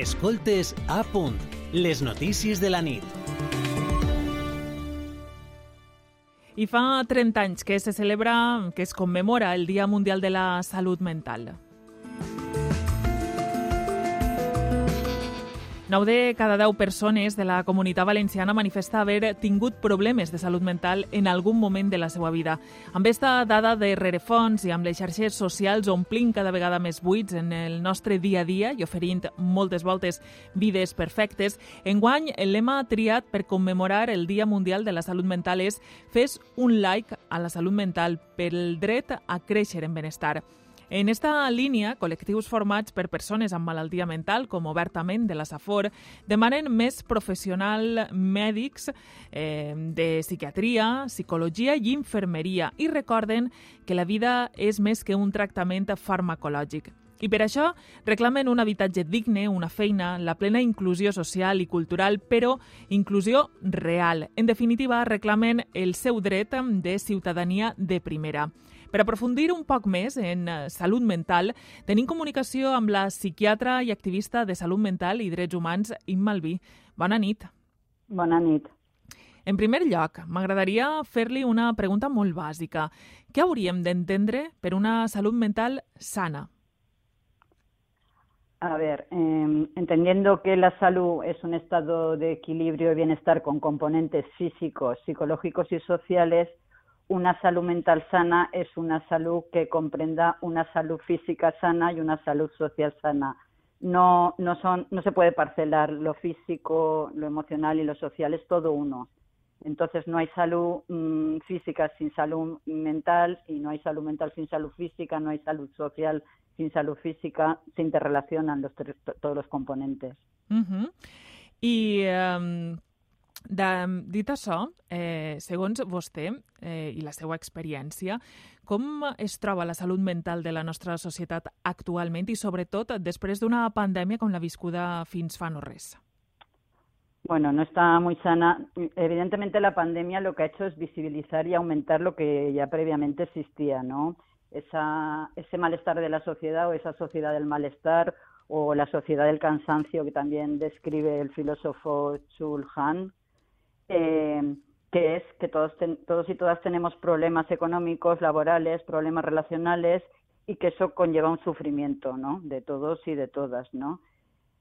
Escoltes a punt, les notícies de la nit. I fa 30 anys que se celebra, que es commemora el Dia Mundial de la Salut Mental. 9 de cada 10 persones de la comunitat valenciana manifesta haver tingut problemes de salut mental en algun moment de la seva vida. Amb esta dada de rerefons i amb les xarxes socials omplint cada vegada més buits en el nostre dia a dia i oferint moltes voltes vides perfectes, enguany el lema triat per commemorar el Dia Mundial de la Salut Mental és Fes un like a la salut mental pel dret a créixer en benestar. En esta línia, col·lectius formats per persones amb malaltia mental, com obertament de la Safor, demanen més professional mèdics eh, de psiquiatria, psicologia i infermeria i recorden que la vida és més que un tractament farmacològic. I per això reclamen un habitatge digne, una feina, la plena inclusió social i cultural, però inclusió real. En definitiva, reclamen el seu dret de ciutadania de primera. Per aprofundir un poc més en eh, salut mental, tenim comunicació amb la psiquiatra i activista de salut mental i drets humans, Imma Albí. Bona nit. Bona nit. En primer lloc, m'agradaria fer-li una pregunta molt bàsica. Què hauríem d'entendre per una salut mental sana? A ver, eh, entendiendo que la salud es un estado de equilibrio y bienestar con componentes físicos, psicológicos y sociales, una salud mental sana es una salud que comprenda una salud física sana y una salud social sana. No, no, son, no se puede parcelar lo físico, lo emocional y lo social, es todo uno. Entonces no hay salud mmm, física sin salud mental y no hay salud mental sin salud física, no hay salud social sin salud física, se interrelacionan los tres, todos los componentes. Uh. I um, de, dit això, eh, segons vostè eh, i la seva experiència, com es troba la salut mental de la nostra societat actualment i sobretot després d'una pandèmia com la viscuda fins fa no res? Bueno, no está muy sana. Evidentemente la pandemia lo que ha hecho es visibilizar y aumentar lo que ya previamente existía, ¿no? Esa, ese malestar de la sociedad o esa sociedad del malestar o la sociedad del cansancio que también describe el filósofo Chul Han, eh, que es que todos, ten, todos y todas tenemos problemas económicos, laborales, problemas relacionales y que eso conlleva un sufrimiento, ¿no? De todos y de todas, ¿no?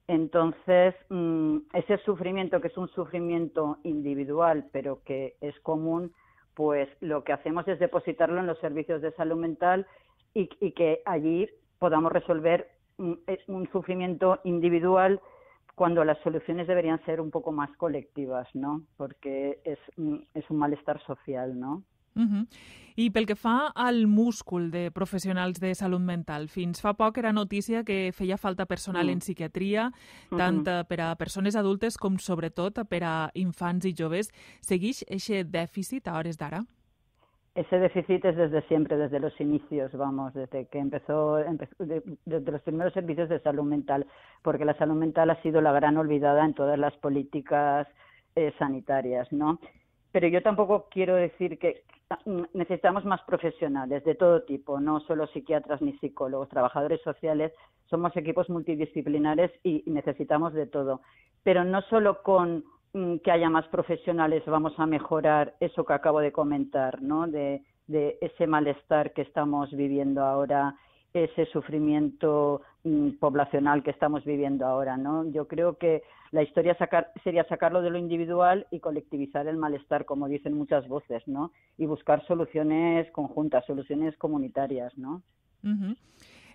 Entonces, mmm, ese sufrimiento, que es un sufrimiento individual, pero que es común, pues lo que hacemos es depositarlo en los servicios de salud mental y, y que allí podamos resolver un, un sufrimiento individual cuando las soluciones deberían ser un poco más colectivas, ¿no? Porque es, es un malestar social, ¿no? Uh -huh. I pel que fa al múscul de professionals de salut mental, fins fa poc era notícia que feia falta personal -huh. en psiquiatria, tant uh -huh. per a persones adultes com sobretot per a infants i joves. Seguix aquest dèficit a hores d'ara? Ese déficit es desde siempre, desde los inicios, vamos, desde que empezó, empezó de, desde los primeros servicios de salud mental, porque la salud mental ha sido la gran olvidada en todas las políticas eh, sanitarias, ¿no? Pero yo tampoco quiero decir que necesitamos más profesionales de todo tipo, no solo psiquiatras ni psicólogos, trabajadores sociales, somos equipos multidisciplinares y necesitamos de todo, pero no solo con Mm, que haya más profesionales vamos a mejorar eso que acabo de comentar, ¿no? De, de ese malestar que estamos viviendo ahora, ese sufrimiento mm, poblacional que estamos viviendo ahora, ¿no? Yo creo que la historia sacar, sería sacarlo de lo individual y colectivizar el malestar, como dicen muchas voces, ¿no? Y buscar soluciones conjuntas, soluciones comunitarias, ¿no?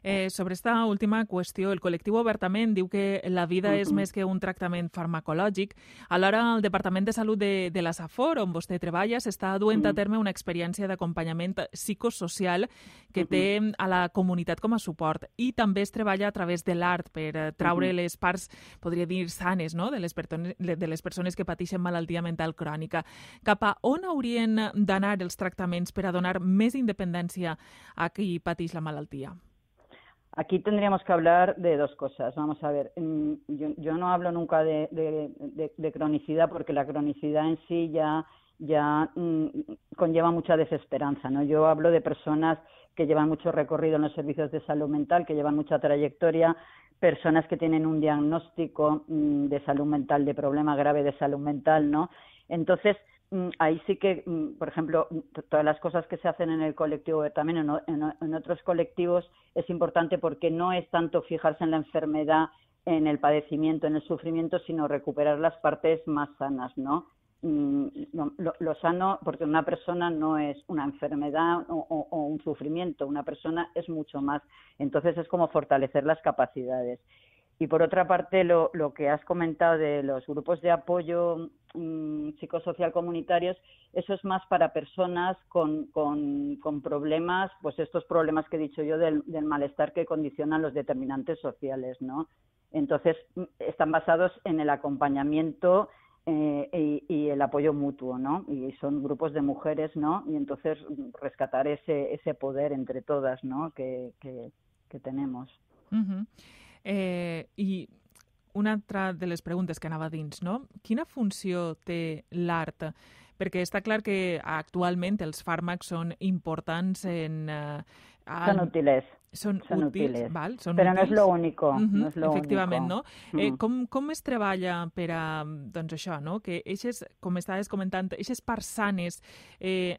Eh, sobre esta última qüestió, el col·lectiu obertament diu que la vida és més que un tractament farmacològic. Alhora, el Departament de Salut de, de la Safor, on vostè treballa, s'està duent a terme una experiència d'acompanyament psicosocial que té a la comunitat com a suport i també es treballa a través de l'art per eh, traure les parts, podria dir, sanes no? de, les de les persones que pateixen malaltia mental crònica. Cap a on haurien d'anar els tractaments per a donar més independència a qui pateix la malaltia? Aquí tendríamos que hablar de dos cosas. Vamos a ver, yo, yo no hablo nunca de, de, de, cronicidad porque la cronicidad en sí ya, ya mmm, conlleva mucha desesperanza. ¿no? Yo hablo de personas que llevan mucho recorrido en los servicios de salud mental, que llevan mucha trayectoria, personas que tienen un diagnóstico mm, de salud mental, de problema grave de salud mental, ¿no? Entonces, mm, ahí sí que, mm, por ejemplo, todas las cosas que se hacen en el colectivo, también en, otros colectivos, es importante porque no es tanto fijarse en la enfermedad, en el padecimiento, en el sufrimiento, sino recuperar las partes más sanas, ¿no? Lo, sano, porque una persona no es una enfermedad o, un sufrimiento, una persona es mucho más. Entonces es como fortalecer las capacidades. Y por otra parte, lo, lo que has comentado de los grupos de apoyo mm, psicosocial comunitarios, eso es más para personas con, con, con, problemas, pues estos problemas que he dicho yo del, del, malestar que condicionan los determinantes sociales, ¿no? Entonces, mm, están basados en el acompañamiento eh, y, el apoyo mutuo, ¿no? Y son grupos de mujeres, ¿no? Y entonces mm, rescatar ese, ese poder entre todas, ¿no? Que, que, tenemos. Uh. Eh, I una altra de les preguntes que anava dins, no? Quina funció té l'art? Perquè està clar que actualment els fàrmacs són importants en... Eh, al... Són útils. Són, són útils, útils, val? Són però útils. no és lo único. Uh -huh, no és lo efectivament, único. no? Eh, com, com es treballa per a, doncs això, no? Que eixes, com estaves comentant, eixes parts sanes eh,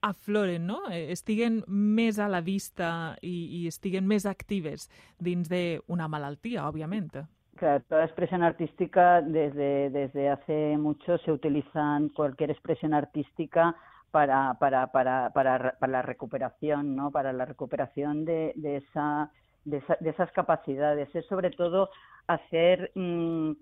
afloren, no? Eh, estiguen més a la vista i, i estiguen més actives dins d'una malaltia, òbviament. Claro, toda expresión artística desde, desde hace mucho se utilizan cualquier expresión artística para, para, para, para, para la recuperación, ¿no? Para la recuperación de, de, esa, de, esa, de esas capacidades. Es sobre todo hacer mmm,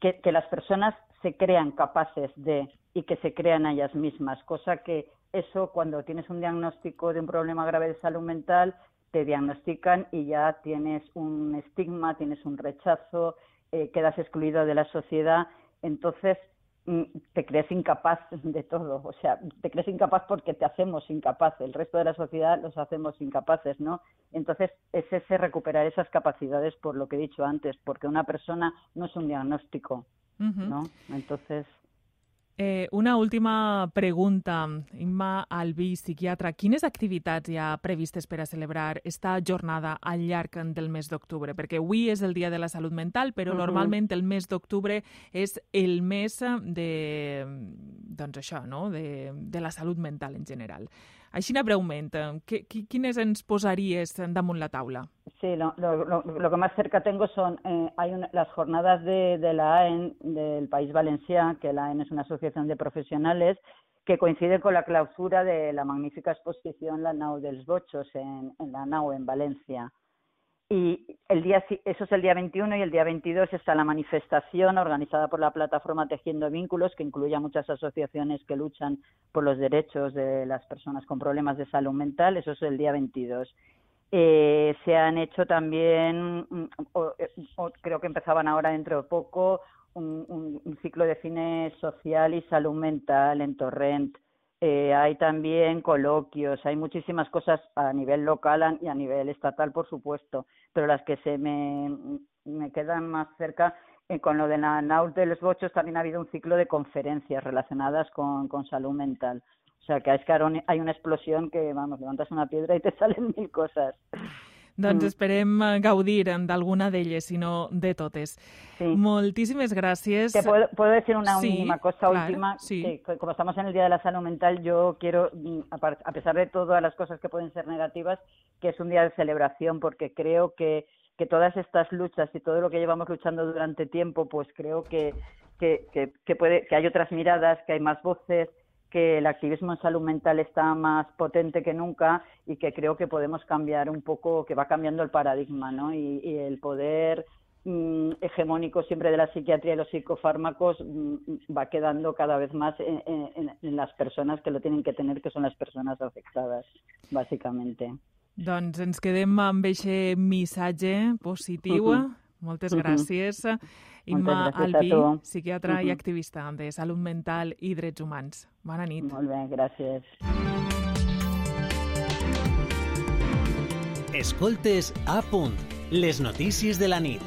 que, que las personas se crean capaces de y que se crean a ellas mismas, cosa que eso cuando tienes un diagnóstico de un problema grave de salud mental, te diagnostican y ya tienes un estigma, tienes un rechazo, eh, quedas excluido de la sociedad, entonces mm, te crees incapaz de todo, o sea, te crees incapaz porque te hacemos incapaz, el resto de la sociedad los hacemos incapaces, ¿no? Entonces es ese recuperar esas capacidades por lo que he dicho antes, porque una persona no es un diagnóstico. ¿no? Entonces Eh, una última pregunta, Imma Albí, psiquiatra. Quines activitats hi ha previstes per a celebrar esta jornada al llarg del mes d'octubre? Perquè avui és el Dia de la Salut Mental, però uh -huh. normalment el mes d'octubre és el mes de, doncs això, no? de, de la salut mental en general. Així, breument, ¿qué, ¿quiénes ens posaries damunt la taula? Sí, lo, lo, lo, lo que más cerca tengo son eh, hay una, las jornadas de, de la AEN del País Valencià, que la AEN es una asociación de profesionales que coincide con la clausura de la magnífica exposición La Nau dels Bochos en, en la Nau, en Valencia. Y el día, eso es el día 21 y el día 22 está la manifestación organizada por la plataforma Tejiendo Vínculos, que incluye a muchas asociaciones que luchan por los derechos de las personas con problemas de salud mental. Eso es el día 22. Eh, se han hecho también, o, creo que empezaban ahora dentro de poco, un, un, un ciclo de cine social y salud mental en Torrent eh, hay también coloquios, hay muchísimas cosas a nivel local y a nivel estatal, por supuesto, pero las que se me, me quedan más cerca, eh, con lo de la NAUS de los Bochos también ha habido un ciclo de conferencias relacionadas con, con salud mental. O sea, que es que hay una explosión que, vamos, levantas una piedra y te salen mil cosas. Doncs mm. esperem eh, gaudir d'alguna d'elles, si no de totes. Sí. Moltíssimes gràcies. Te puedo, puedo decir una sí, cosa claro, última, sí. que como estamos en el Día de la Salud Mental, yo quiero, mm, a pesar de todas las cosas que pueden ser negativas, que es un día de celebración, porque creo que, que todas estas luchas y todo lo que llevamos luchando durante tiempo, pues creo que, que, que, que, puede, que hay otras miradas, que hay más voces, que el activismo en salud mental está más potente que nunca y que creo que podemos cambiar un poco, que va cambiando el paradigma, ¿no? Y, y el poder mmm, hegemónico siempre de la psiquiatría y los psicofármacos mmm, va quedando cada vez más en, en, en, las personas que lo tienen que tener, que son las personas afectadas, básicamente. Doncs ens quedem amb aquest missatge positiu. Uh -huh. Moltes. Uh -huh. Imma Albi, psiquiatra uh -huh. i activista de salut mental i drets humans. Bona nit. Molt bé, gràcies. Escoltes a punt, les notícies de la nit.